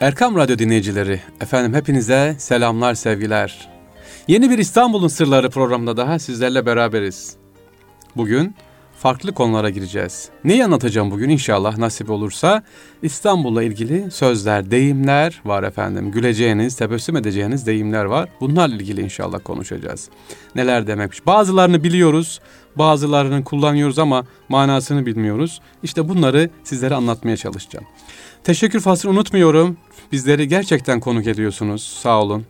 Erkam Radyo dinleyicileri, efendim hepinize selamlar, sevgiler. Yeni bir İstanbul'un Sırları programında daha sizlerle beraberiz. Bugün farklı konulara gireceğiz. Neyi anlatacağım bugün inşallah nasip olursa? İstanbul'la ilgili sözler, deyimler var efendim. Güleceğiniz, tebessüm edeceğiniz deyimler var. Bunlarla ilgili inşallah konuşacağız. Neler demekmiş? Bazılarını biliyoruz, bazılarını kullanıyoruz ama manasını bilmiyoruz. İşte bunları sizlere anlatmaya çalışacağım. Teşekkür faslını unutmuyorum. Bizleri gerçekten konuk ediyorsunuz. Sağ olun.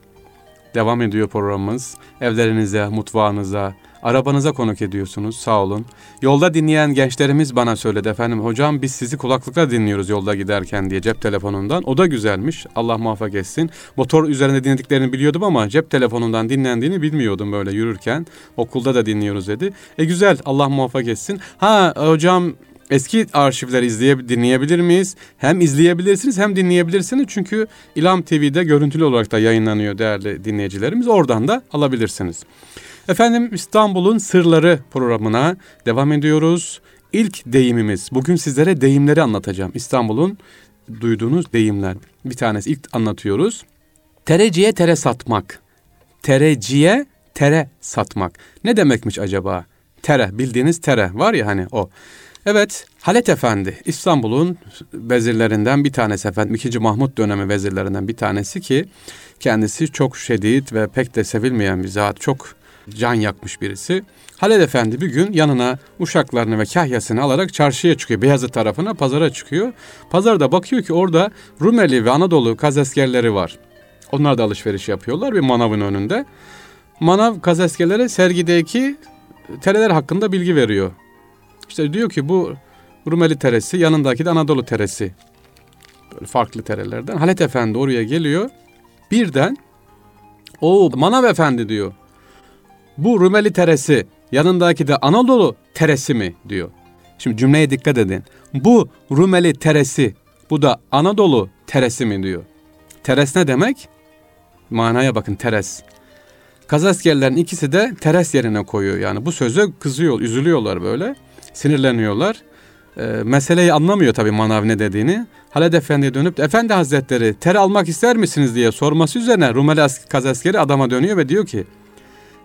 Devam ediyor programımız. Evlerinize, mutfağınıza, arabanıza konuk ediyorsunuz. Sağ olun. Yolda dinleyen gençlerimiz bana söyledi efendim. Hocam biz sizi kulaklıkla dinliyoruz yolda giderken diye cep telefonundan. O da güzelmiş. Allah muvaffak etsin. Motor üzerinde dinlediklerini biliyordum ama cep telefonundan dinlendiğini bilmiyordum böyle yürürken. Okulda da dinliyoruz dedi. E güzel Allah muvaffak etsin. Ha hocam eski arşivleri izleye, dinleyebilir miyiz? Hem izleyebilirsiniz hem dinleyebilirsiniz. Çünkü İlham TV'de görüntülü olarak da yayınlanıyor değerli dinleyicilerimiz. Oradan da alabilirsiniz. Efendim İstanbul'un Sırları programına devam ediyoruz. İlk deyimimiz, bugün sizlere deyimleri anlatacağım. İstanbul'un duyduğunuz deyimler. Bir tanesi ilk anlatıyoruz. Tereciye tere satmak. Tereciye tere satmak. Ne demekmiş acaba? Tere, bildiğiniz tere var ya hani o. Evet, Halet Efendi İstanbul'un vezirlerinden bir tanesi efendim. 2. Mahmut dönemi vezirlerinden bir tanesi ki kendisi çok şiddet ve pek de sevilmeyen bir zat. Çok can yakmış birisi. Haled Efendi bir gün yanına uşaklarını ve kahyasını alarak çarşıya çıkıyor. Beyazıt tarafına pazara çıkıyor. Pazarda bakıyor ki orada Rumeli ve Anadolu kazaskerleri var. Onlar da alışveriş yapıyorlar bir manavın önünde. Manav kazaskerlere sergideki tereler hakkında bilgi veriyor. İşte diyor ki bu Rumeli teresi yanındaki de Anadolu teresi. Böyle farklı terelerden. Halet Efendi oraya geliyor. Birden o Manav Efendi diyor. Bu Rumeli teresi yanındaki de Anadolu teresi mi diyor. Şimdi cümleye dikkat edin. Bu Rumeli teresi bu da Anadolu teresi mi diyor. Teres ne demek? Manaya bakın teres. Kazaskerlerin ikisi de teres yerine koyuyor. Yani bu söze kızıyor, üzülüyorlar böyle. Sinirleniyorlar. E, meseleyi anlamıyor tabii manav ne dediğini. Haled Efendi'ye dönüp Efendi Hazretleri ter almak ister misiniz diye sorması üzerine Rumeli Kazaskeri adama dönüyor ve diyor ki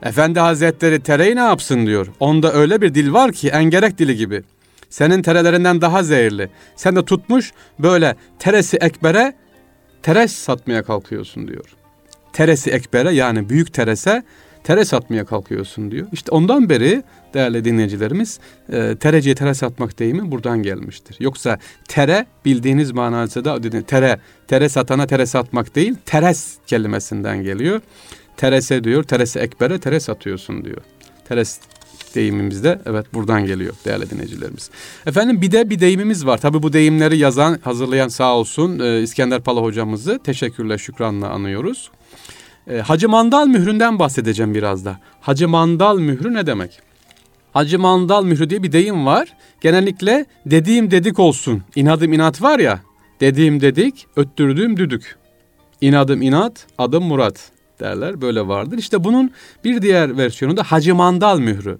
Efendi Hazretleri tereyi ne yapsın diyor. Onda öyle bir dil var ki engerek dili gibi. Senin terelerinden daha zehirli. Sen de tutmuş böyle teresi ekbere teres satmaya kalkıyorsun diyor. Teresi ekbere yani büyük terese tere satmaya kalkıyorsun diyor. İşte ondan beri değerli dinleyicilerimiz e, tereciye tere satmak deyimi buradan gelmiştir. Yoksa tere bildiğiniz manasında tere, tere satana tere satmak değil teres kelimesinden geliyor. Terese diyor, terese ekbere teres atıyorsun diyor. Teres deyimimizde evet buradan geliyor değerli dinleyicilerimiz. Efendim bir de bir deyimimiz var. Tabi bu deyimleri yazan, hazırlayan sağ olsun e, İskender Pala hocamızı teşekkürle, şükranla anıyoruz. E, Hacı Mandal mühründen bahsedeceğim biraz da. Hacı Mandal mührü ne demek? Hacı Mandal mührü diye bir deyim var. Genellikle dediğim dedik olsun. İnadım inat var ya. Dediğim dedik, öttürdüğüm düdük. İnadım inat, adım Murat derler. Böyle vardır. İşte bunun bir diğer versiyonu da Hacı Mandal mührü.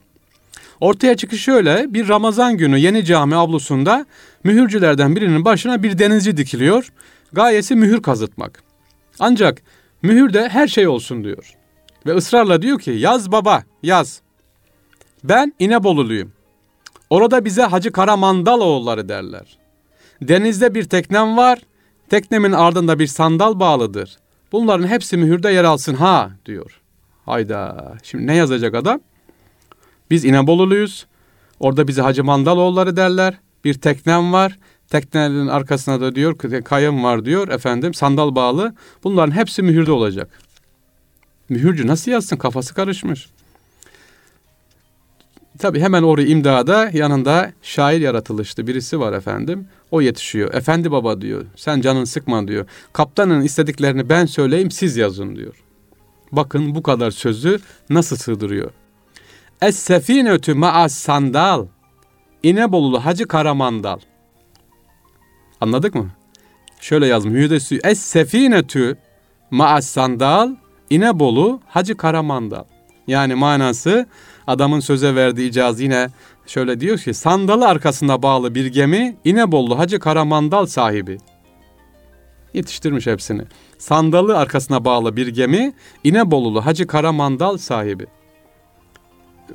Ortaya çıkış şöyle. Bir Ramazan günü Yeni Cami avlusunda mühürcülerden birinin başına bir denizci dikiliyor. Gayesi mühür kazıtmak. Ancak mühürde her şey olsun diyor. Ve ısrarla diyor ki yaz baba yaz. Ben İneboluluyum. Orada bize Hacı Karamandaloğulları derler. Denizde bir teknem var. Teknemin ardında bir sandal bağlıdır. Bunların hepsi mühürde yer alsın ha diyor. Hayda. Şimdi ne yazacak adam? Biz İneboluluyuz. Orada bize Hacı Mandaloğulları derler. Bir teknem var. Teknenin arkasına da diyor kayım var diyor efendim sandal bağlı. Bunların hepsi mühürde olacak. Mühürcü nasıl yazsın kafası karışmış. Tabi hemen oraya imdada yanında şair yaratılışlı birisi var efendim. O yetişiyor. Efendi baba diyor. Sen canın sıkma diyor. Kaptanın istediklerini ben söyleyeyim siz yazın diyor. Bakın bu kadar sözü nasıl sığdırıyor. Es sefinetü ma'as sandal. İnebolulu Hacı Karamandal. Anladık mı? Şöyle yazmış. Hüdesü es sefinetü ma'as sandal. İnebolu Hacı Karamandal. Yani manası adamın söze verdiği icaz yine şöyle diyor ki sandalı arkasında bağlı bir gemi İnebollu Hacı Karamandal sahibi. Yetiştirmiş hepsini. Sandalı arkasına bağlı bir gemi İnebolulu Hacı Karamandal sahibi.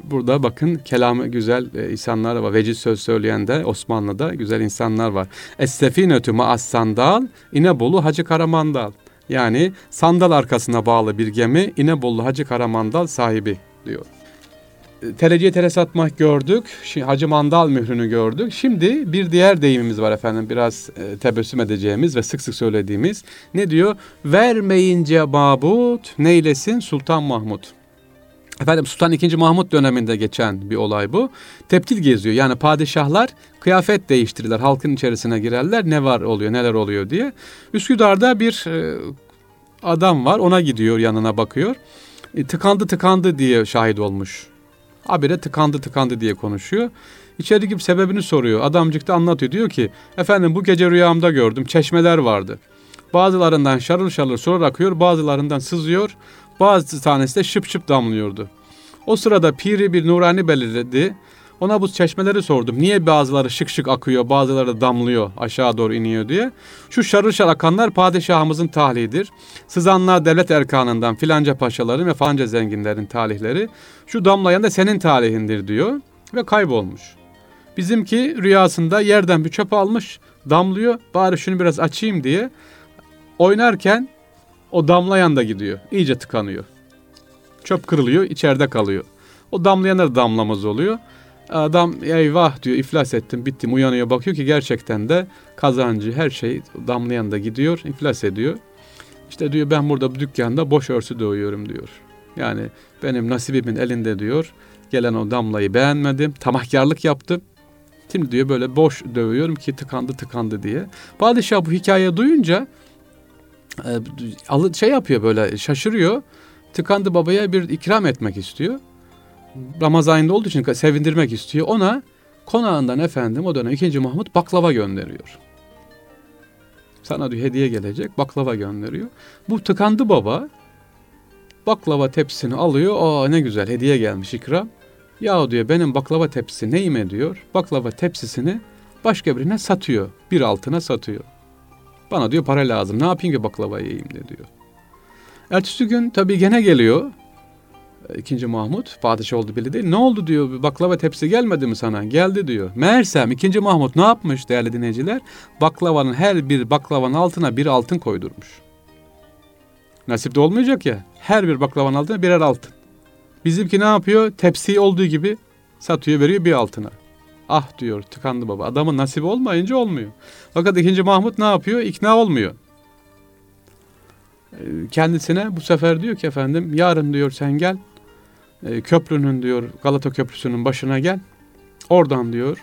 Burada bakın kelamı güzel e, insanlar var. Veciz söz söyleyen de Osmanlı'da güzel insanlar var. Es-sefinetü ma'as sandal İnebolu Hacı Karamandal. Yani sandal arkasına bağlı bir gemi İnebolu Hacı Karamandal sahibi diyor. Tereciye tere satmak gördük. Hacı Mandal mührünü gördük. Şimdi bir diğer deyimimiz var efendim. Biraz e, tebessüm edeceğimiz ve sık sık söylediğimiz. Ne diyor? Vermeyince mabut neylesin Sultan Mahmut. Efendim Sultan II. Mahmut döneminde geçen bir olay bu. Teptil geziyor. Yani padişahlar kıyafet değiştirirler. Halkın içerisine girerler. Ne var oluyor, neler oluyor diye. Üsküdar'da bir e, adam var. Ona gidiyor, yanına bakıyor. E, tıkandı tıkandı diye şahit olmuş. Habire tıkandı tıkandı diye konuşuyor. İçeri girip sebebini soruyor. Adamcık da anlatıyor. Diyor ki efendim bu gece rüyamda gördüm. Çeşmeler vardı. Bazılarından şarıl şarıl sular akıyor. Bazılarından sızıyor. Bazı tanesi de şıp şıp damlıyordu. O sırada piri bir nurani belirledi. Ona bu çeşmeleri sordum. Niye bazıları şık şık akıyor, bazıları damlıyor, aşağı doğru iniyor diye. Şu şarıl şarıl akanlar padişahımızın tahlidir. Sızanlar devlet erkanından filanca paşaların ve falanca zenginlerin talihleri. Şu damlayan da senin talihindir diyor ve kaybolmuş. Bizimki rüyasında yerden bir çöp almış, damlıyor. Bari şunu biraz açayım diye oynarken o damlayan da gidiyor. İyice tıkanıyor. Çöp kırılıyor, içeride kalıyor. O damlayanlar damlamaz oluyor. Adam eyvah diyor iflas ettim bittim uyanıyor bakıyor ki gerçekten de kazancı her şey damlayan da gidiyor iflas ediyor. İşte diyor ben burada bu dükkanda boş örsü dövüyorum diyor. Yani benim nasibimin elinde diyor. Gelen o damlayı beğenmedim. Tamahkarlık yaptım. Şimdi diyor böyle boş dövüyorum ki tıkandı tıkandı diye. Padişah bu hikayeyi duyunca e, şey yapıyor böyle şaşırıyor. Tıkandı babaya bir ikram etmek istiyor. Ramazan ayında olduğu için sevindirmek istiyor. Ona konağından efendim o dönem 2. Mahmut baklava gönderiyor. Sana diyor hediye gelecek baklava gönderiyor. Bu tıkandı baba baklava tepsisini alıyor. Aa ne güzel hediye gelmiş ikram. Ya diyor benim baklava tepsisi neyime diyor. Baklava tepsisini başka birine satıyor. Bir altına satıyor. Bana diyor para lazım. Ne yapayım ki baklava yiyeyim de diyor. Ertesi gün tabii gene geliyor. İkinci Mahmut padişah oldu belli değil. Ne oldu diyor baklava tepsi gelmedi mi sana? Geldi diyor. Meğersem ikinci Mahmut ne yapmış değerli dinleyiciler? Baklavanın her bir baklavanın altına bir altın koydurmuş. Nasip de olmayacak ya. Her bir baklavanın altına birer altın. Bizimki ne yapıyor? Tepsiyi olduğu gibi satıyor veriyor bir altına. Ah diyor tıkandı baba. Adamın nasibi olmayınca olmuyor. Fakat ikinci Mahmut ne yapıyor? İkna olmuyor. Ee, kendisine bu sefer diyor ki efendim yarın diyor sen gel e, köprünün diyor Galata Köprüsü'nün başına gel. Oradan diyor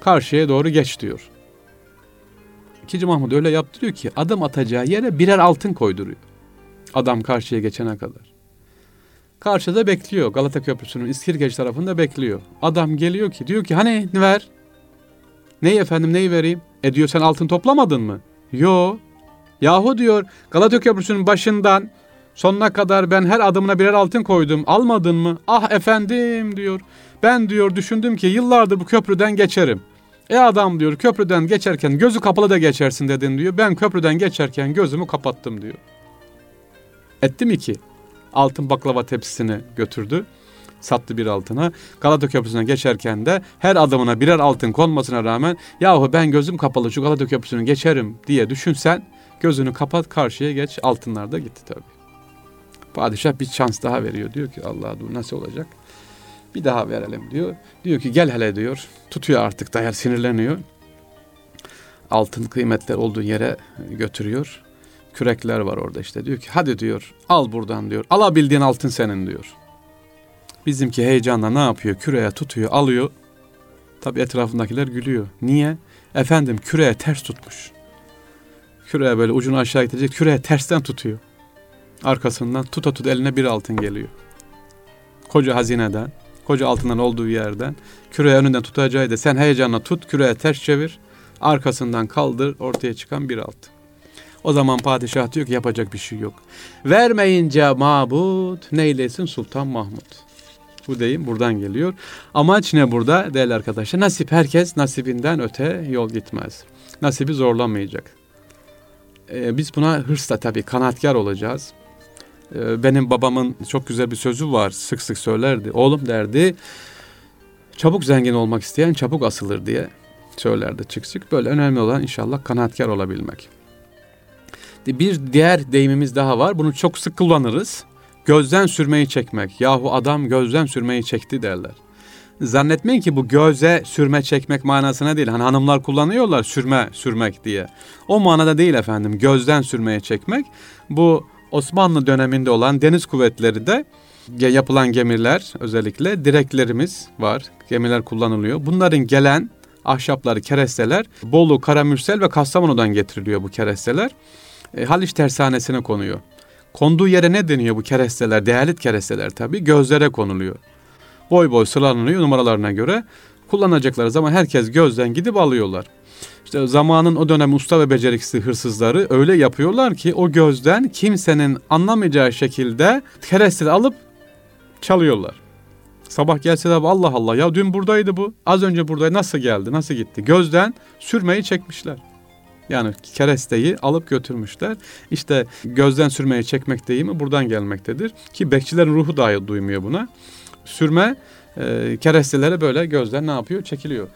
karşıya doğru geç diyor. İkinci Mahmut öyle yaptırıyor ki adım atacağı yere birer altın koyduruyor. Adam karşıya geçene kadar. Karşıda bekliyor. Galata Köprüsü'nün İskirgeç tarafında bekliyor. Adam geliyor ki diyor ki hani ne ver? Neyi efendim neyi vereyim? E diyor sen altın toplamadın mı? Yo. Yahu diyor Galata Köprüsü'nün başından sonuna kadar ben her adımına birer altın koydum. Almadın mı? Ah efendim diyor. Ben diyor düşündüm ki yıllardır bu köprüden geçerim. E adam diyor köprüden geçerken gözü kapalı da geçersin dedin diyor. Ben köprüden geçerken gözümü kapattım diyor. Etti mi ki? Altın baklava tepsisini götürdü. Sattı bir altına. Galata Köprüsü'ne geçerken de her adımına birer altın konmasına rağmen yahu ben gözüm kapalı şu Galata Köprüsü'nü geçerim diye düşünsen gözünü kapat karşıya geç altınlar da gitti tabii. Padişah bir şans daha veriyor. Diyor ki Allah dur nasıl olacak? Bir daha verelim diyor. Diyor ki gel hele diyor. Tutuyor artık dayak sinirleniyor. Altın kıymetler olduğu yere götürüyor. Kürekler var orada işte. Diyor ki hadi diyor al buradan diyor. Alabildiğin altın senin diyor. Bizimki heyecanla ne yapıyor? Küreye tutuyor, alıyor. Tabi etrafındakiler gülüyor. Niye? Efendim küreye ters tutmuş. Küreye böyle ucunu aşağı gidecek. Küreye tersten tutuyor. Arkasından tuta tut eline bir altın geliyor. Koca hazineden, koca altından olduğu yerden küreye önünden tutacağı da sen heyecanla tut, küreye ters çevir. Arkasından kaldır, ortaya çıkan bir altın. O zaman padişah diyor ki yapacak bir şey yok. Vermeyince mabut neylesin Sultan Mahmut. Bu deyim buradan geliyor. Amaç ne burada değerli arkadaşlar? Nasip herkes nasibinden öte yol gitmez. Nasibi zorlamayacak. e, biz buna hırsla tabii kanaatkar olacağız. E, benim babamın çok güzel bir sözü var sık sık söylerdi. Oğlum derdi çabuk zengin olmak isteyen çabuk asılır diye söylerdi çık çık. Böyle önemli olan inşallah kanaatkar olabilmek. Bir diğer deyimimiz daha var. Bunu çok sık kullanırız. Gözden sürmeyi çekmek. Yahu adam gözden sürmeyi çekti derler. Zannetmeyin ki bu göze sürme çekmek manasına değil. Hani hanımlar kullanıyorlar sürme sürmek diye. O manada değil efendim. Gözden sürmeye çekmek. Bu Osmanlı döneminde olan deniz kuvvetleri de yapılan gemiler özellikle direklerimiz var. Gemiler kullanılıyor. Bunların gelen ahşapları, keresteler Bolu, Karamürsel ve Kastamonu'dan getiriliyor bu keresteler. E, Haliç tersanesine konuyor. Konduğu yere ne deniyor bu keresteler? Değerli keresteler tabii. Gözlere konuluyor. Boy boy sıralanıyor numaralarına göre. Kullanacakları zaman herkes gözden gidip alıyorlar. İşte zamanın o dönem usta ve beceriksiz hırsızları öyle yapıyorlar ki o gözden kimsenin anlamayacağı şekilde keresteleri alıp çalıyorlar. Sabah gelse de Allah Allah ya dün buradaydı bu. Az önce buradaydı nasıl geldi nasıl gitti. Gözden sürmeyi çekmişler. Yani keresteyi alıp götürmüşler. İşte gözden sürmeyi çekmek deyimi buradan gelmektedir. Ki bekçilerin ruhu dahi duymuyor buna. Sürme e, kerestelere böyle gözden ne yapıyor? Çekiliyor.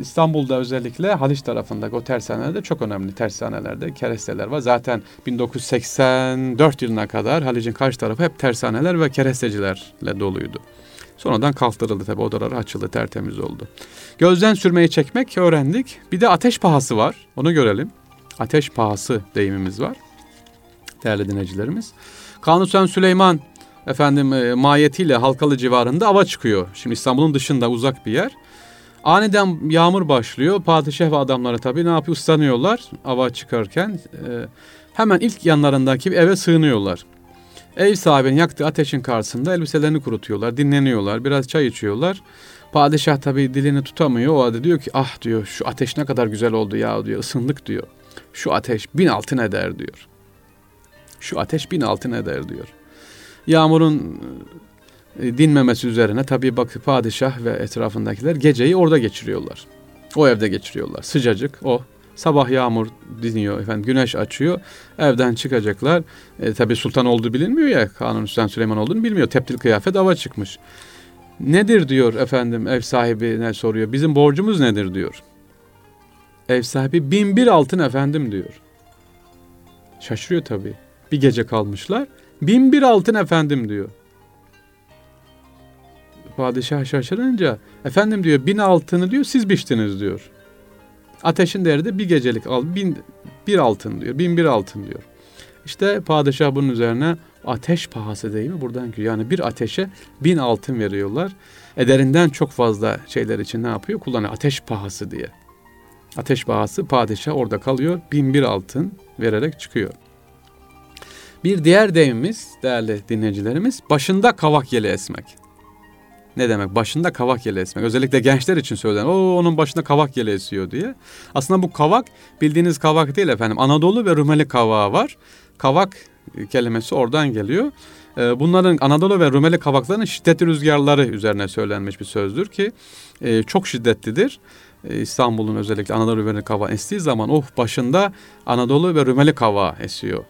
İstanbul'da özellikle Haliç tarafındaki o tersanelerde çok önemli tersanelerde keresteler var. Zaten 1984 yılına kadar Haliç'in karşı tarafı hep tersaneler ve kerestecilerle doluydu. Sonradan kaldırıldı tabi odalar açıldı tertemiz oldu. Gözden sürmeyi çekmek öğrendik. Bir de ateş pahası var onu görelim. Ateş pahası deyimimiz var. Değerli dinleyicilerimiz. Kanuni Süleyman efendim e, mahiyetiyle Halkalı civarında ava çıkıyor. Şimdi İstanbul'un dışında uzak bir yer. Aniden yağmur başlıyor. Padişah ve adamları tabii ne yapıyor? Islanıyorlar ava çıkarken. E, hemen ilk yanlarındaki bir eve sığınıyorlar. Ev sahibinin yaktığı ateşin karşısında elbiselerini kurutuyorlar, dinleniyorlar, biraz çay içiyorlar. Padişah tabii dilini tutamıyor. O adı diyor ki ah diyor şu ateş ne kadar güzel oldu ya diyor ısındık diyor. Şu ateş bin altın eder diyor. Şu ateş bin altın eder diyor. Yağmurun dinmemesi üzerine tabii bak padişah ve etrafındakiler geceyi orada geçiriyorlar. O evde geçiriyorlar. Sıcacık o. Sabah yağmur diniyor efendim güneş açıyor. Evden çıkacaklar. E, tabii sultan olduğu bilinmiyor ya. Kanun Sultan Süleyman olduğunu bilmiyor. Teptil kıyafet ava çıkmış. Nedir diyor efendim ev sahibine soruyor. Bizim borcumuz nedir diyor. Ev sahibi bin bir altın efendim diyor. Şaşırıyor tabii. Bir gece kalmışlar. Bin bir altın efendim diyor. Padişah şaşırınca efendim diyor bin altını diyor siz biçtiniz diyor. Ateşin değeri de bir gecelik al bin bir altın diyor. Bin bir altın diyor. İşte padişah bunun üzerine ateş pahası değil mi? Buradan ki yani bir ateşe bin altın veriyorlar. Ederinden çok fazla şeyler için ne yapıyor? Kullanıyor ateş pahası diye. Ateş pahası padişah orada kalıyor. Bin bir altın vererek çıkıyor. Bir diğer deyimimiz değerli dinleyicilerimiz başında kavak yeli esmek. Ne demek? Başında kavak yeli esmek. Özellikle gençler için söylenen. O onun başında kavak yeli esiyor diye. Aslında bu kavak bildiğiniz kavak değil efendim. Anadolu ve Rumeli kavağı var. Kavak kelimesi oradan geliyor. Ee, bunların Anadolu ve Rumeli kavaklarının şiddetli rüzgarları üzerine söylenmiş bir sözdür ki e, çok şiddetlidir. E, İstanbul'un özellikle Anadolu ve Rumeli kavağı estiği zaman oh başında Anadolu ve Rumeli kavağı esiyor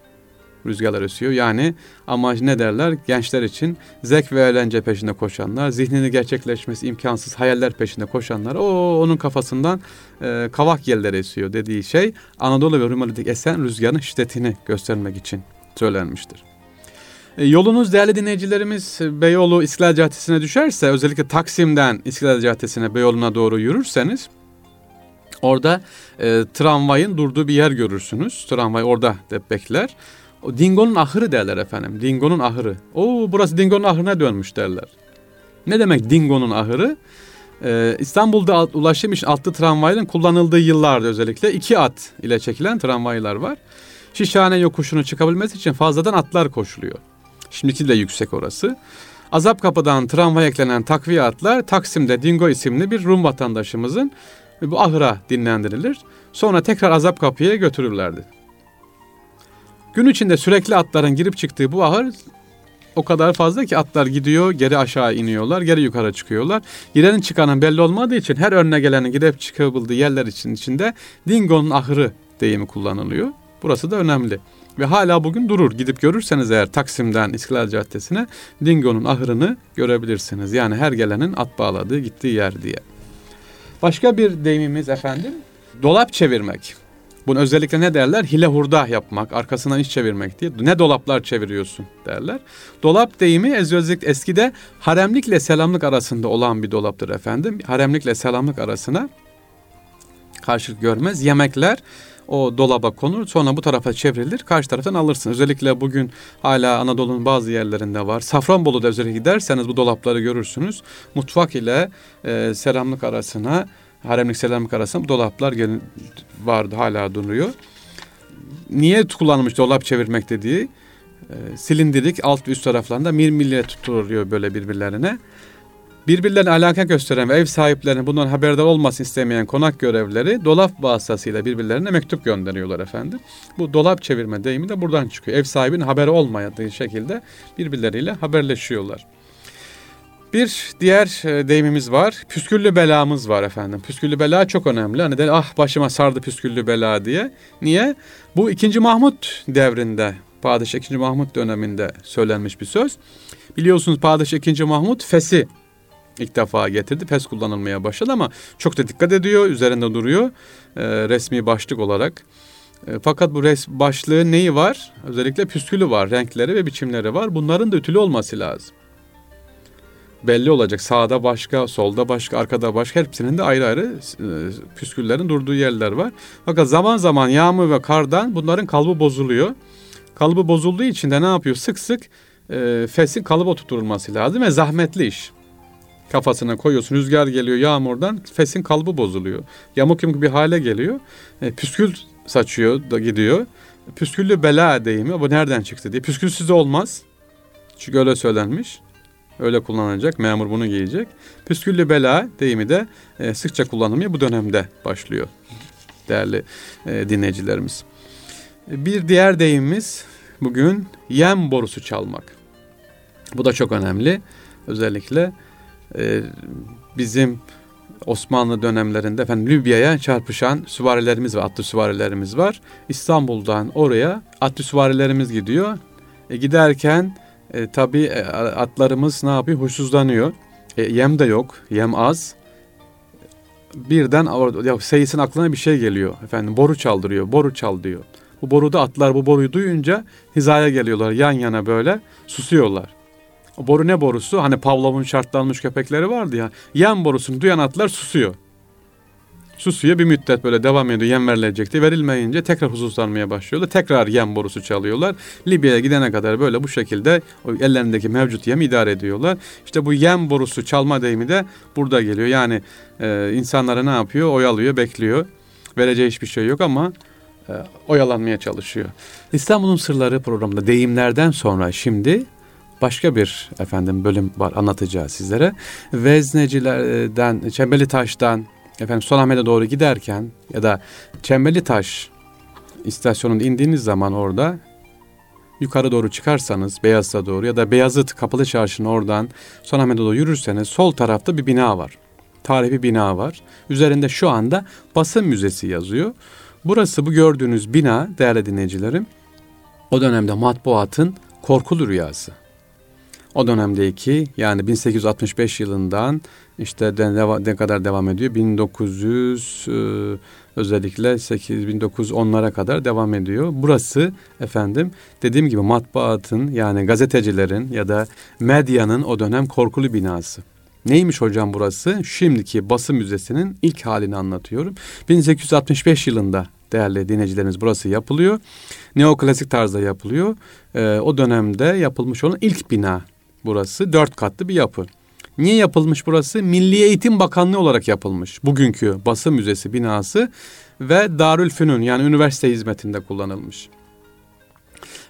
rüzgarlar esiyor. Yani amacı ne derler? Gençler için zevk ve eğlence peşinde koşanlar, zihnini gerçekleşmesi imkansız hayaller peşinde koşanlar, o onun kafasından e, kavak yeller esiyor dediği şey Anadolu ve Rumeli'deki esen rüzgarın şiddetini göstermek için söylenmiştir. E, yolunuz değerli dinleyicilerimiz Beyoğlu İstiklal Caddesi'ne düşerse özellikle Taksim'den İstiklal Caddesi'ne Beyoğlu'na doğru yürürseniz orada e, tramvayın durduğu bir yer görürsünüz. Tramvay orada de bekler. O Dingo'nun ahırı derler efendim. Dingo'nun ahırı. Oo burası Dingo'nun ahırına dönmüş derler. Ne demek Dingo'nun ahırı? Ee, İstanbul'da ulaşım için atlı tramvayların kullanıldığı yıllarda özellikle iki at ile çekilen tramvaylar var. Şişhane yokuşunu çıkabilmesi için fazladan atlar koşuluyor. Şimdiki de yüksek orası. Azap kapıdan tramvaya eklenen takviye atlar Taksim'de Dingo isimli bir Rum vatandaşımızın bu ahıra dinlendirilir. Sonra tekrar Azap kapıya götürürlerdi. Gün içinde sürekli atların girip çıktığı bu ahır o kadar fazla ki atlar gidiyor, geri aşağı iniyorlar, geri yukarı çıkıyorlar. Girenin çıkanın belli olmadığı için her önüne gelenin girip çıkabildiği yerler için içinde Dingo'nun ahırı deyimi kullanılıyor. Burası da önemli. Ve hala bugün durur. Gidip görürseniz eğer Taksim'den İstiklal Caddesi'ne Dingo'nun ahırını görebilirsiniz. Yani her gelenin at bağladığı gittiği yer diye. Başka bir deyimimiz efendim dolap çevirmek. Bunu özellikle ne derler? Hile hurda yapmak, arkasından iş çevirmek diye. Ne dolaplar çeviriyorsun derler. Dolap deyimi özellikle eskide haremlikle selamlık arasında olan bir dolaptır efendim. Haremlikle selamlık arasına karşılık görmez. Yemekler o dolaba konur sonra bu tarafa çevrilir karşı taraftan alırsın. Özellikle bugün hala Anadolu'nun bazı yerlerinde var. Safranbolu'da özellikle giderseniz bu dolapları görürsünüz. Mutfak ile e, selamlık arasına haremlik selamlık arasında dolaplar vardı hala duruyor. Niye kullanılmış dolap çevirmek dediği e, silindirik alt üst taraflarında mirmille tutuluyor böyle birbirlerine birbirlerine alaka gösteren ve ev sahiplerinin bundan haberdar olmasını istemeyen konak görevlileri dolap vasıtasıyla birbirlerine mektup gönderiyorlar efendim. Bu dolap çevirme deyimi de buradan çıkıyor. Ev sahibinin haberi olmadığı şekilde birbirleriyle haberleşiyorlar. Bir diğer e, deyimimiz var. Püsküllü belamız var efendim. Püsküllü bela çok önemli. Hani de ah başıma sardı püsküllü bela diye. Niye? Bu 2. Mahmut devrinde, Padişah 2. Mahmut döneminde söylenmiş bir söz. Biliyorsunuz Padişah 2. Mahmut Fes'i ilk defa getirdi. Pes kullanılmaya başladı ama çok da dikkat ediyor. Üzerinde duruyor e, resmi başlık olarak. E, fakat bu res başlığı neyi var? Özellikle püskülü var, renkleri ve biçimleri var. Bunların da ütülü olması lazım. Belli olacak. Sağda başka, solda başka, arkada başka. Hepsinin de ayrı ayrı e, püsküllerin durduğu yerler var. Fakat zaman zaman yağmur ve kardan bunların kalıbı bozuluyor. Kalıbı bozulduğu için de ne yapıyor? Sık sık e, fesin kalıba oturtulması lazım ve zahmetli iş kafasına koyuyorsun. Rüzgar geliyor yağmurdan fesin kalıbı bozuluyor. Yamuk yamuk bir hale geliyor. E, püskül saçıyor da gidiyor. Püsküllü bela deyimi bu nereden çıktı diye. Püskülsüz olmaz. Çünkü öyle söylenmiş. Öyle kullanılacak. Memur bunu giyecek. Püsküllü bela deyimi de e, sıkça kullanılmaya bu dönemde başlıyor. Değerli e, dinleyicilerimiz. Bir diğer deyimimiz bugün yem borusu çalmak. Bu da çok önemli. Özellikle e, bizim Osmanlı dönemlerinde efendim Libya'ya çarpışan süvarilerimiz var, atlı süvarilerimiz var. İstanbul'dan oraya atlı süvarilerimiz gidiyor. E, giderken e, tabii e, atlarımız ne yapıyor? Huysuzlanıyor. E, yem de yok, yem az. Birden ya Seyis'in aklına bir şey geliyor. Efendim boru çaldırıyor, boru çal diyor. Bu boruda atlar bu boruyu duyunca hizaya geliyorlar yan yana böyle susuyorlar. Boru ne borusu? Hani Pavlov'un şartlanmış köpekleri vardı ya. Yem borusunu duyan atlar susuyor. Susuyor bir müddet böyle devam ediyor yem verilecekti. Verilmeyince tekrar huzursuzlanmaya başlıyorlar. Tekrar yem borusu çalıyorlar. Libya'ya gidene kadar böyle bu şekilde ellerindeki mevcut yem idare ediyorlar. İşte bu yem borusu çalma deyimi de burada geliyor. Yani e, insanlara ne yapıyor? Oyalıyor, bekliyor. Vereceği hiçbir şey yok ama e, oyalanmaya çalışıyor. İstanbul'un Sırları programında deyimlerden sonra şimdi başka bir efendim bölüm var anlatacağız sizlere. Veznecilerden, Çembeli Taş'tan efendim Sultanahmet'e doğru giderken ya da Çembeli Taş istasyonunda indiğiniz zaman orada yukarı doğru çıkarsanız Beyazıt'a doğru ya da Beyazıt Kapalı Çarşı'nın oradan Sultanahmet'e doğru yürürseniz sol tarafta bir bina var. Tarihi bina var. Üzerinde şu anda basın müzesi yazıyor. Burası bu gördüğünüz bina değerli dinleyicilerim o dönemde matbuatın korkulu rüyası. O dönemdeki yani 1865 yılından işte ne kadar devam ediyor? 1900 e, özellikle 8 1910'lara kadar devam ediyor. Burası efendim dediğim gibi matbaatın yani gazetecilerin ya da medyanın o dönem korkulu binası. Neymiş hocam burası? Şimdiki basın müzesinin ilk halini anlatıyorum. 1865 yılında değerli dinleyicilerimiz burası yapılıyor. Neoklasik tarzda yapılıyor. Ee, o dönemde yapılmış olan ilk bina burası. Dört katlı bir yapı. Niye yapılmış burası? Milli Eğitim Bakanlığı olarak yapılmış. Bugünkü basın müzesi binası ve Darülfünun yani üniversite hizmetinde kullanılmış.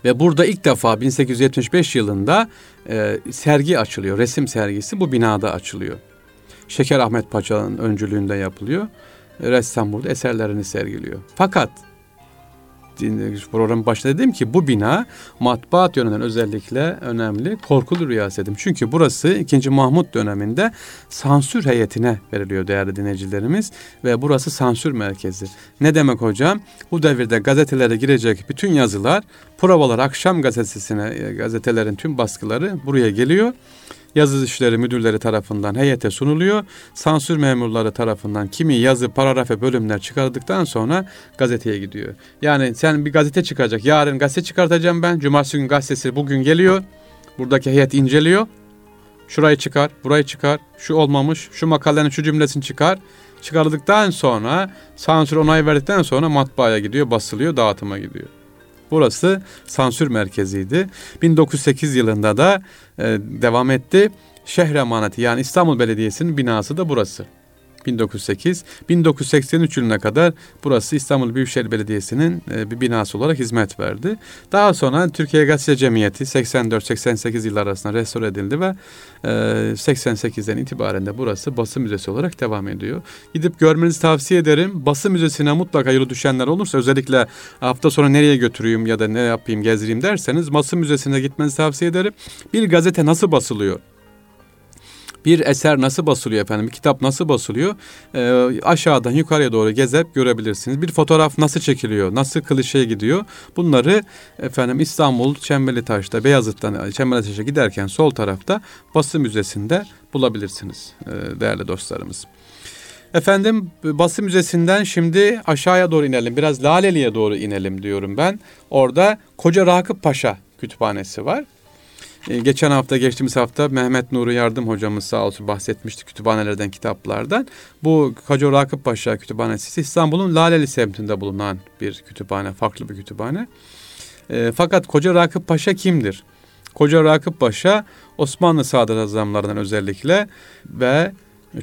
Ve burada ilk defa 1875 yılında e, sergi açılıyor. Resim sergisi bu binada açılıyor. Şeker Ahmet Paşa'nın öncülüğünde yapılıyor. Ressam burada eserlerini sergiliyor. Fakat programın başında dedim ki bu bina matbaat yönünden özellikle önemli korkulu rüyası dedim. Çünkü burası 2. Mahmut döneminde sansür heyetine veriliyor değerli dinleyicilerimiz ve burası sansür merkezi. Ne demek hocam? Bu devirde gazetelere girecek bütün yazılar provalar akşam gazetesine e, gazetelerin tüm baskıları buraya geliyor yazı işleri müdürleri tarafından heyete sunuluyor. Sansür memurları tarafından kimi yazı, paragraf bölümler çıkardıktan sonra gazeteye gidiyor. Yani sen bir gazete çıkacak. Yarın gazete çıkartacağım ben. Cumartesi gün gazetesi bugün geliyor. Buradaki heyet inceliyor. Şurayı çıkar, burayı çıkar. Şu olmamış, şu makalenin şu cümlesini çıkar. Çıkardıktan sonra sansür onay verdikten sonra matbaaya gidiyor, basılıyor, dağıtıma gidiyor. Burası sansür merkeziydi. 1908 yılında da e, devam etti. Şehir emaneti yani İstanbul Belediyesi'nin binası da burası. 1908. 1983 yılına kadar burası İstanbul Büyükşehir Belediyesi'nin e, bir binası olarak hizmet verdi. Daha sonra Türkiye Gazete Cemiyeti 84-88 yıllar arasında restore edildi ve 88'den e, itibaren de burası basın müzesi olarak devam ediyor. Gidip görmenizi tavsiye ederim. Basın müzesine mutlaka yolu düşenler olursa özellikle hafta sonu nereye götüreyim ya da ne yapayım gezdireyim derseniz basın müzesine gitmenizi tavsiye ederim. Bir gazete nasıl basılıyor? Bir eser nasıl basılıyor efendim, bir kitap nasıl basılıyor e, aşağıdan yukarıya doğru gezip görebilirsiniz. Bir fotoğraf nasıl çekiliyor, nasıl klişeye gidiyor bunları efendim İstanbul Çemberli Taş'ta Beyazıt'tan Çemberli Taş'a giderken sol tarafta basın müzesinde bulabilirsiniz e, değerli dostlarımız. Efendim basın müzesinden şimdi aşağıya doğru inelim. Biraz Laleli'ye doğru inelim diyorum ben. Orada Koca Rakıp Paşa kütüphanesi var. Ee, geçen hafta, geçtiğimiz hafta Mehmet Nuri Yardım hocamız sağ olsun bahsetmişti kütüphanelerden, kitaplardan. Bu Koca Rakıp Paşa Kütüphanesi İstanbul'un Laleli semtinde bulunan bir kütüphane, farklı bir kütüphane. E, fakat Koca Rakıp Paşa kimdir? Koca Rakıp Paşa Osmanlı sadrazamlarından özellikle ve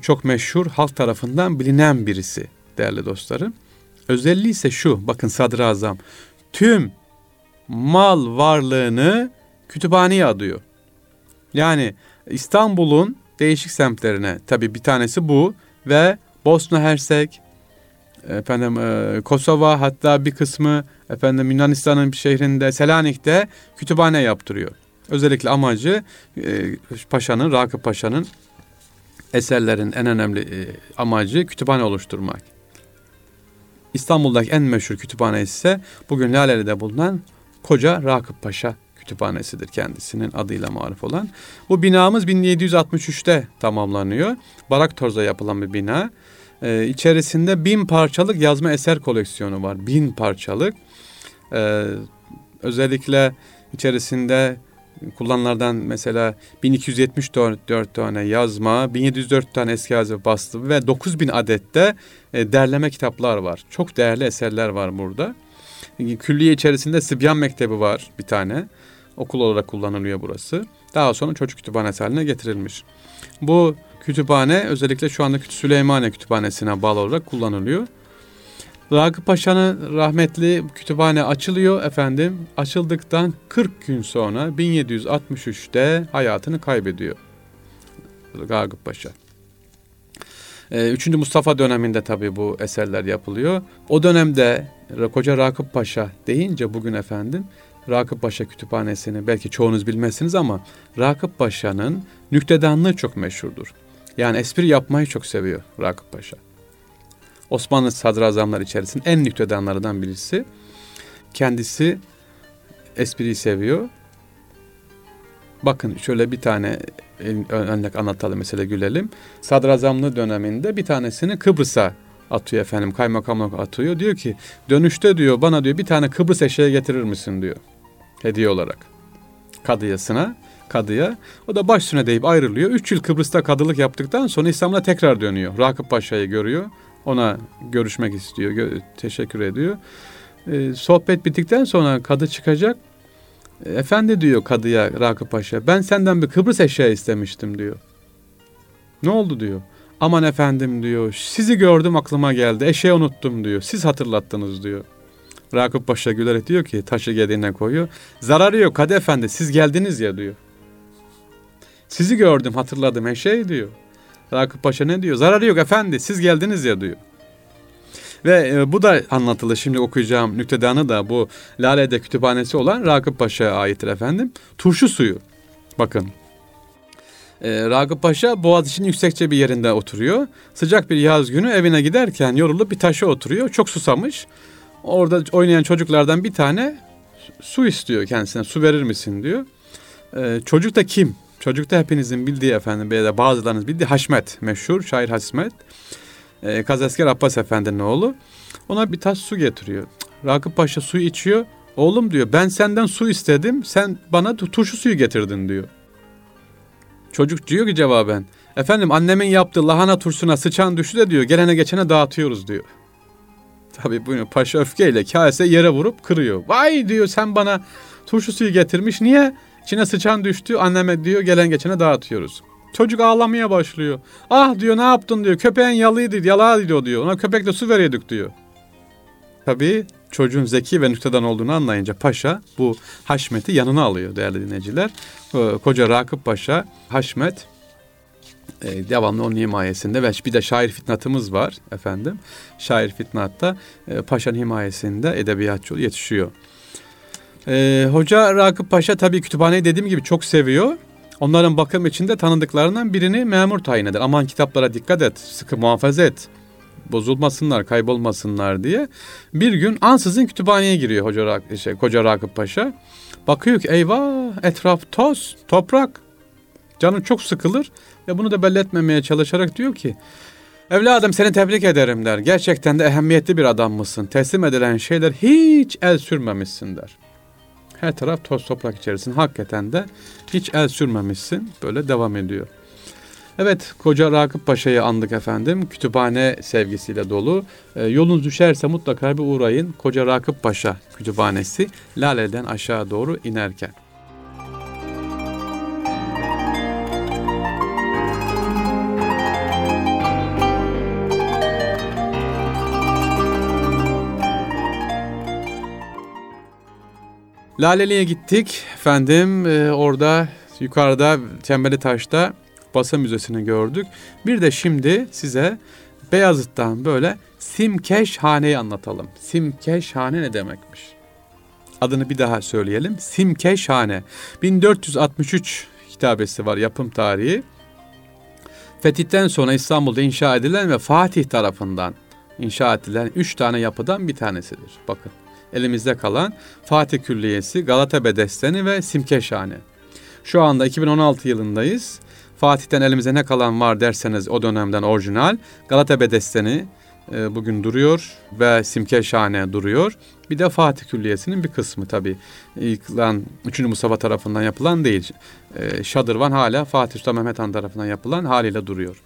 çok meşhur halk tarafından bilinen birisi değerli dostlarım. Özelliği ise şu, bakın sadrazam tüm mal varlığını kütüphaneye adıyor. Yani İstanbul'un değişik semtlerine tabii bir tanesi bu ve Bosna Hersek, efendim e, Kosova hatta bir kısmı efendim Yunanistan'ın bir şehrinde Selanik'te kütüphane yaptırıyor. Özellikle amacı e, Paşa'nın, Rakıp Paşa'nın eserlerin en önemli e, amacı kütüphane oluşturmak. İstanbul'daki en meşhur kütüphane ise bugün Laleli'de bulunan Koca Rakıp Paşa kütüphanesidir kendisinin adıyla maruf olan. Bu binamız 1763'te tamamlanıyor. Barak Torz'a yapılan bir bina. Ee, içerisinde bin parçalık yazma eser koleksiyonu var. Bin parçalık. Ee, özellikle içerisinde kullanılardan mesela 1274 tane yazma, 1704 tane eski yazı bastı ve 9000 adette e, derleme kitaplar var. Çok değerli eserler var burada. Külliye içerisinde Sibyan Mektebi var bir tane. Okul olarak kullanılıyor burası. Daha sonra çocuk kütüphanesi haline getirilmiş. Bu kütüphane özellikle şu andaki Süleymaniye Kütüphanesi'ne bağlı olarak kullanılıyor. Ragıp Paşa'nın rahmetli kütüphane açılıyor efendim. Açıldıktan 40 gün sonra 1763'te hayatını kaybediyor. Ragıp Paşa. Ee, üçüncü Mustafa döneminde tabii bu eserler yapılıyor. O dönemde Koca Rakıp Paşa deyince bugün efendim Rakıp Paşa Kütüphanesi'ni belki çoğunuz bilmezsiniz ama Rakıp Paşa'nın nüktedanlığı çok meşhurdur. Yani espri yapmayı çok seviyor Rakıp Paşa. Osmanlı sadrazamlar içerisinde en nüktedanlarından birisi. Kendisi espriyi seviyor. Bakın şöyle bir tane örnek anlatalım mesela gülelim. Sadrazamlığı döneminde bir tanesini Kıbrıs'a atıyor efendim kaymakamlık atıyor. Diyor ki dönüşte diyor bana diyor bir tane Kıbrıs eşeği getirir misin diyor hediye olarak kadıyasına kadıya. O da baş üstüne deyip ayrılıyor. Üç yıl Kıbrıs'ta kadılık yaptıktan sonra İstanbul'a tekrar dönüyor. Rakıp Paşa'yı görüyor. Ona görüşmek istiyor. Gö- teşekkür ediyor. Ee, sohbet bittikten sonra kadı çıkacak. Efendi diyor kadıya Rakıp Paşa. Ben senden bir Kıbrıs eşeği istemiştim diyor. Ne oldu diyor. Aman efendim diyor. Sizi gördüm aklıma geldi. Eşeği unuttum diyor. Siz hatırlattınız diyor. Rakıp Paşa gülerek diyor ki taşı gediğine koyuyor. Zararı yok Kadı Efendi siz geldiniz ya diyor. Sizi gördüm hatırladım her şey diyor. Rakıp Paşa ne diyor? Zararı yok efendi siz geldiniz ya diyor. Ve e, bu da anlatılı. Şimdi okuyacağım nüktedanı da bu Lale'de kütüphanesi olan Rakıp Paşa'ya aittir efendim. Turşu suyu. Bakın. E, Ragıp Paşa Boğaziçi'nin yüksekçe bir yerinde oturuyor. Sıcak bir yaz günü evine giderken yorulup bir taşa oturuyor. Çok susamış. Orada oynayan çocuklardan bir tane su istiyor kendisine. Su verir misin diyor. E, çocuk da kim? Çocuk da hepinizin bildiği efendim. Ya bazılarınız bildiği Haşmet. Meşhur şair Haşmet. E, Kazasker Abbas Efendi'nin oğlu. Ona bir tas su getiriyor. Rakıp Paşa su içiyor. Oğlum diyor ben senden su istedim. Sen bana turşu suyu getirdin diyor. Çocuk diyor ki cevaben. Efendim annemin yaptığı lahana turşusuna sıçan düştü de diyor gelene geçene dağıtıyoruz diyor. Tabi bunu paşa öfkeyle kase yere vurup kırıyor. Vay diyor sen bana turşu suyu getirmiş niye? İçine sıçan düştü anneme diyor gelen geçene dağıtıyoruz. Çocuk ağlamaya başlıyor. Ah diyor ne yaptın diyor köpeğin yalıydı yalağı diyor. Ona köpekle su veriyorduk diyor. Tabi çocuğun zeki ve nükteden olduğunu anlayınca paşa bu Haşmet'i yanına alıyor değerli dinleyiciler. Ee, koca Rakıp Paşa, Haşmet e, devamlı onun himayesinde ve bir de şair fitnatımız var efendim. Şair fitnatta e, paşanın himayesinde edebiyatçı yetişiyor. E, Hoca Rakıp Paşa tabii kütüphaneyi dediğim gibi çok seviyor. Onların bakım içinde tanıdıklarından birini memur tayin eder. Aman kitaplara dikkat et, sıkı muhafaza et bozulmasınlar, kaybolmasınlar diye bir gün ansızın kütüphaneye giriyor Hoca şey, Koca Rakıp Paşa. Bakıyor ki eyvah etraf toz, toprak. Canı çok sıkılır ve bunu da belli etmemeye çalışarak diyor ki Evladım seni tebrik ederim der. Gerçekten de ehemmiyetli bir adam mısın? Teslim edilen şeyler hiç el sürmemişsin der. Her taraf toz toprak içerisinde. Hakikaten de hiç el sürmemişsin. Böyle devam ediyor. Evet, Koca Rakıp Paşa'yı andık efendim. Kütüphane sevgisiyle dolu. E, yolunuz düşerse mutlaka bir uğrayın. Koca Rakıp Paşa kütüphanesi Lale'den aşağı doğru inerken. Laleli'ye gittik efendim. E, orada yukarıda Çembeli Taş'ta Basın Müzesi'ni gördük. Bir de şimdi size Beyazıt'tan böyle Simkeşhane'yi anlatalım. Simkeşhane ne demekmiş? Adını bir daha söyleyelim. Simkeşhane. 1463 kitabesi var yapım tarihi. Fetihten sonra İstanbul'da inşa edilen ve Fatih tarafından inşa edilen üç tane yapıdan bir tanesidir. Bakın elimizde kalan Fatih Külliyesi, Galata Bedesteni ve Simkeşhane. Şu anda 2016 yılındayız. Fatih'ten elimize ne kalan var derseniz o dönemden orijinal. Galata Bedesteni e, bugün duruyor ve Simke Şahane duruyor. Bir de Fatih Külliyesi'nin bir kısmı tabi. Yıkılan 3. Mustafa tarafından yapılan değil. E, Şadırvan hala Fatih Sultan Mehmet Han tarafından yapılan haliyle duruyor.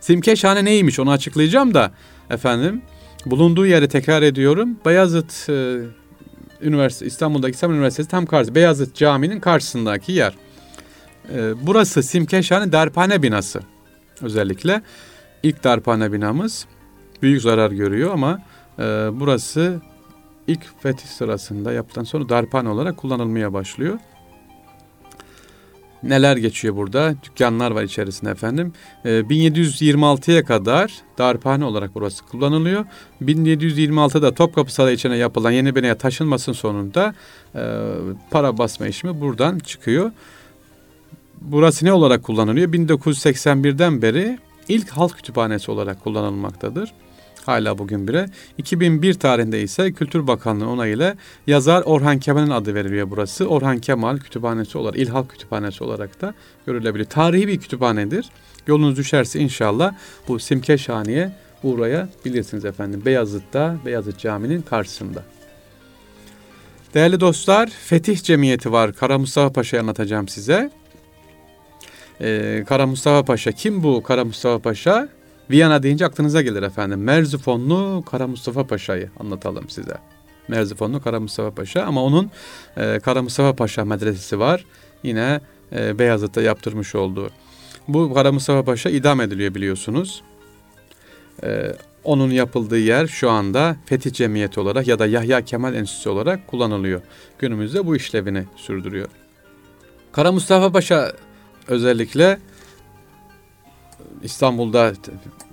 Simke Şahane neymiş onu açıklayacağım da efendim. Bulunduğu yeri tekrar ediyorum. Bayazıt e, Üniversitesi İstanbul'daki İstanbul Üniversitesi tam karşı Beyazıt Camii'nin karşısındaki yer. Ee, burası Simkeşhane Darphane binası özellikle. ilk darphane binamız büyük zarar görüyor ama e, burası ilk fetih sırasında yapılan sonra darphane olarak kullanılmaya başlıyor. Neler geçiyor burada? Dükkanlar var içerisinde efendim. E, 1726'ya kadar darphane olarak burası kullanılıyor. 1726'da Topkapı Sarayı içine yapılan yeni binaya taşınmasının sonunda e, para basma işimi buradan çıkıyor burası ne olarak kullanılıyor? 1981'den beri ilk halk kütüphanesi olarak kullanılmaktadır. Hala bugün bile. 2001 tarihinde ise Kültür Bakanlığı onayıyla yazar Orhan Kemal'in adı veriliyor burası. Orhan Kemal Kütüphanesi olarak, İl Halk Kütüphanesi olarak da görülebilir. Tarihi bir kütüphanedir. Yolunuz düşerse inşallah bu Simkeşhane'ye uğrayabilirsiniz efendim. Beyazıt'ta, Beyazıt Camii'nin karşısında. Değerli dostlar, Fetih Cemiyeti var. Kara Mustafa Paşa'yı anlatacağım size. Ee, Kara Mustafa Paşa. Kim bu Kara Mustafa Paşa? Viyana deyince aklınıza gelir efendim. Merzifonlu Kara Mustafa Paşa'yı anlatalım size. Merzifonlu Kara Mustafa Paşa ama onun e, Kara Mustafa Paşa medresesi var. Yine e, Beyazıt'ta yaptırmış olduğu. Bu Kara Mustafa Paşa idam ediliyor biliyorsunuz. E, onun yapıldığı yer şu anda Fetih Cemiyeti olarak ya da Yahya Kemal Enstitüsü olarak kullanılıyor. Günümüzde bu işlevini sürdürüyor. Kara Mustafa Paşa özellikle İstanbul'da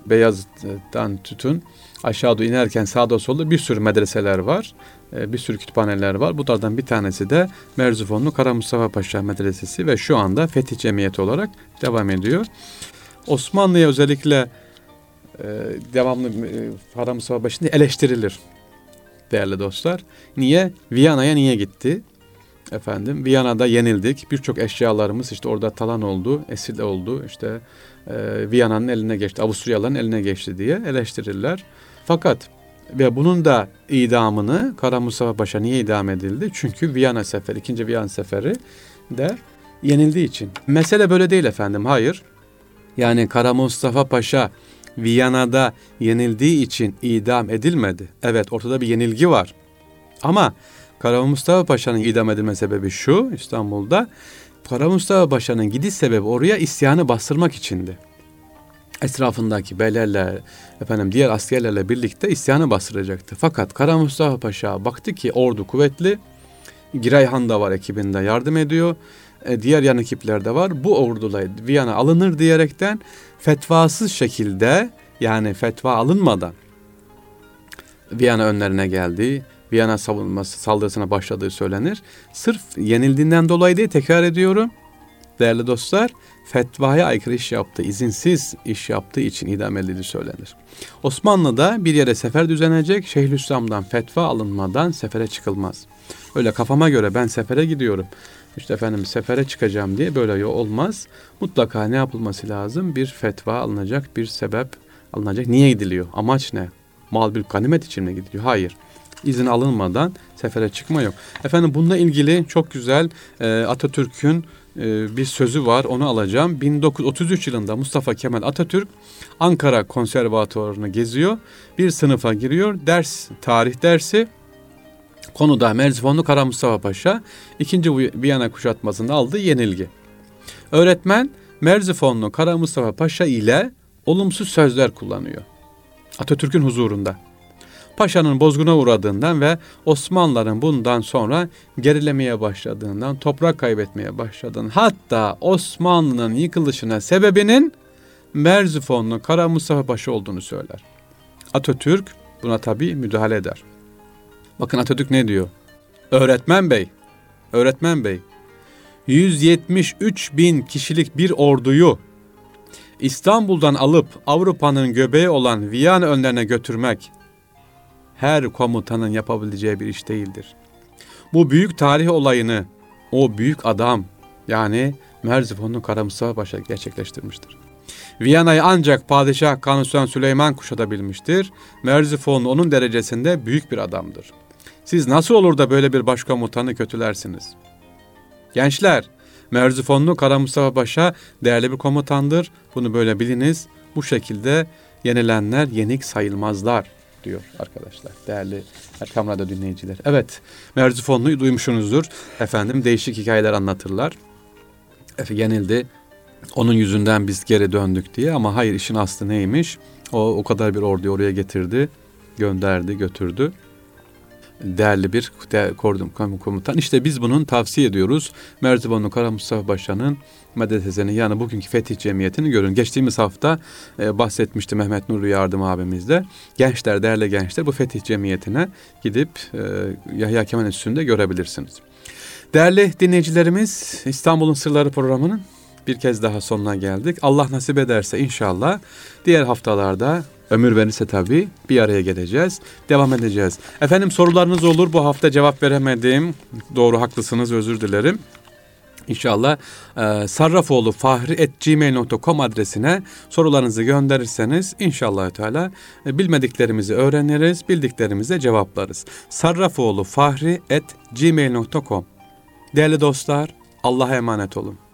Beyazıt'tan tutun aşağı doğru inerken sağda solda bir sürü medreseler var. E, bir sürü kütüphaneler var. Bunlardan bir tanesi de Merzifonlu Kara Mustafa Paşa Medresesi ve şu anda Fetih Cemiyeti olarak devam ediyor. Osmanlı'ya özellikle e, devamlı e, Kara Mustafa Paşa eleştirilir değerli dostlar. Niye? Viyana'ya niye gitti? Efendim Viyana'da yenildik. Birçok eşyalarımız işte orada talan oldu, esir oldu. İşte e, Viyana'nın eline geçti, Avusturyalıların eline geçti diye eleştirirler. Fakat ve bunun da idamını Kara Mustafa Paşa niye idam edildi? Çünkü Viyana Seferi, ikinci Viyana Seferi de yenildiği için. Mesele böyle değil efendim, hayır. Yani Kara Mustafa Paşa Viyana'da yenildiği için idam edilmedi. Evet ortada bir yenilgi var. Ama Kara Mustafa Paşa'nın idam edilme sebebi şu İstanbul'da. Kara Mustafa Paşa'nın gidiş sebebi oraya isyanı bastırmak içindi. Etrafındaki beylerle, efendim diğer askerlerle birlikte isyanı bastıracaktı. Fakat Kara Mustafa Paşa baktı ki ordu kuvvetli, Girayhan da var ekibinde yardım ediyor. E, diğer yan ekipler de var. Bu orduyla Viyana alınır diyerekten fetvasız şekilde yani fetva alınmadan Viyana önlerine geldi. Viyana savunması saldırısına başladığı söylenir. Sırf yenildiğinden dolayı değil tekrar ediyorum. Değerli dostlar, fetvaya aykırı iş yaptığı, izinsiz iş yaptığı için idam edildiği söylenir. Osmanlı'da bir yere sefer düzenecek, Şeyhülislam'dan fetva alınmadan sefere çıkılmaz. Öyle kafama göre ben sefere gidiyorum. İşte efendim sefere çıkacağım diye böyle olmaz. Mutlaka ne yapılması lazım? Bir fetva alınacak, bir sebep alınacak. Niye gidiliyor? Amaç ne? Mal bir ganimet için mi gidiliyor? Hayır izin alınmadan sefere çıkma yok. Efendim bununla ilgili çok güzel e, Atatürk'ün e, bir sözü var onu alacağım. 1933 yılında Mustafa Kemal Atatürk Ankara Konservatuvarı'nı geziyor. Bir sınıfa giriyor. Ders, tarih dersi. Konuda Merzifonlu Kara Mustafa Paşa ikinci Viyana kuşatmasında aldığı yenilgi. Öğretmen Merzifonlu Kara Mustafa Paşa ile olumsuz sözler kullanıyor. Atatürk'ün huzurunda. Paşa'nın bozguna uğradığından ve Osmanlıların bundan sonra gerilemeye başladığından, toprak kaybetmeye başladığından, hatta Osmanlı'nın yıkılışına sebebinin Merzifonlu Kara Mustafa Paşa olduğunu söyler. Atatürk buna tabi müdahale eder. Bakın Atatürk ne diyor? Öğretmen bey, öğretmen bey, 173 bin kişilik bir orduyu İstanbul'dan alıp Avrupa'nın göbeği olan Viyana önlerine götürmek her komutanın yapabileceği bir iş değildir. Bu büyük tarih olayını o büyük adam yani Merzifonlu Kara Mustafa Paşa gerçekleştirmiştir. Viyana'yı ancak Padişah Kanuni Süleyman kuşatabilmiştir. Merzifonlu onun derecesinde büyük bir adamdır. Siz nasıl olur da böyle bir başkomutanı kötülersiniz? Gençler, Merzifonlu Kara Mustafa Paşa değerli bir komutandır. Bunu böyle biliniz. Bu şekilde yenilenler yenik sayılmazlar diyor arkadaşlar. Değerli Erkam Radyo dinleyiciler. Evet, Merzifonlu'yu duymuşsunuzdur. Efendim değişik hikayeler anlatırlar. Efe yenildi. Onun yüzünden biz geri döndük diye ama hayır işin aslı neymiş? O o kadar bir orduyu oraya getirdi, gönderdi, götürdü değerli bir kordum komutan. İşte biz bunun tavsiye ediyoruz. Merzibanlı Kara Mustafa Paşa'nın medresesini yani bugünkü Fetih Cemiyeti'ni görün. Geçtiğimiz hafta e, bahsetmişti Mehmet Nuri Yardım abimiz de. Gençler, değerli gençler bu Fetih Cemiyeti'ne gidip e, Yahya Kemal Enstitüsü'nde görebilirsiniz. Değerli dinleyicilerimiz İstanbul'un Sırları programının bir kez daha sonuna geldik. Allah nasip ederse inşallah diğer haftalarda ömür verirse tabii bir araya geleceğiz. Devam edeceğiz. Efendim sorularınız olur. Bu hafta cevap veremedim. Doğru haklısınız özür dilerim. İnşallah e, sarrafoğlu fahri.gmail.com adresine sorularınızı gönderirseniz inşallah Teala e, bilmediklerimizi öğreniriz, bildiklerimize cevaplarız. sarrafoğlu fahri.gmail.com Değerli dostlar, Allah'a emanet olun.